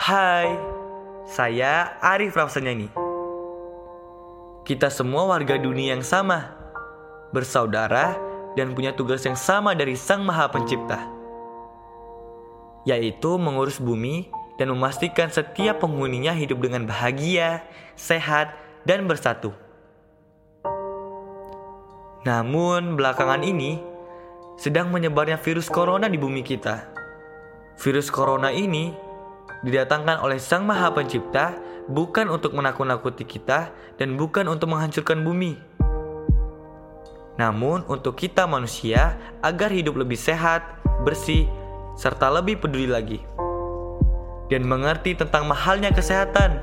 Hai, saya Arif Rafsanyani. Kita semua warga dunia yang sama, bersaudara dan punya tugas yang sama dari Sang Maha Pencipta, yaitu mengurus bumi dan memastikan setiap penghuninya hidup dengan bahagia, sehat, dan bersatu. Namun, belakangan ini sedang menyebarnya virus corona di bumi kita. Virus corona ini didatangkan oleh Sang Maha Pencipta bukan untuk menakut-nakuti kita dan bukan untuk menghancurkan bumi. Namun untuk kita manusia agar hidup lebih sehat, bersih, serta lebih peduli lagi. Dan mengerti tentang mahalnya kesehatan,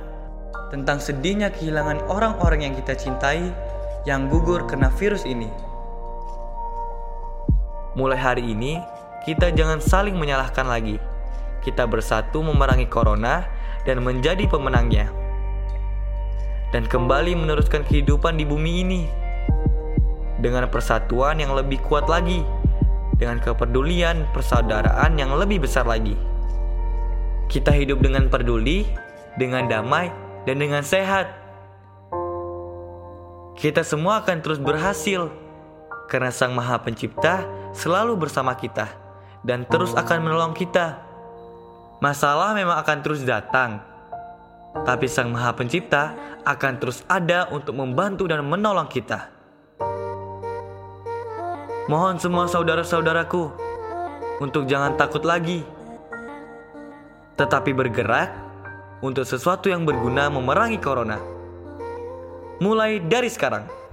tentang sedihnya kehilangan orang-orang yang kita cintai yang gugur kena virus ini. Mulai hari ini, kita jangan saling menyalahkan lagi. Kita bersatu memerangi corona dan menjadi pemenangnya. Dan kembali meneruskan kehidupan di bumi ini. Dengan persatuan yang lebih kuat lagi. Dengan kepedulian persaudaraan yang lebih besar lagi. Kita hidup dengan peduli, dengan damai, dan dengan sehat. Kita semua akan terus berhasil karena Sang Maha Pencipta selalu bersama kita dan terus akan menolong kita. Masalah memang akan terus datang, tapi Sang Maha Pencipta akan terus ada untuk membantu dan menolong kita. Mohon semua saudara-saudaraku untuk jangan takut lagi, tetapi bergerak untuk sesuatu yang berguna memerangi corona. Mulai dari sekarang.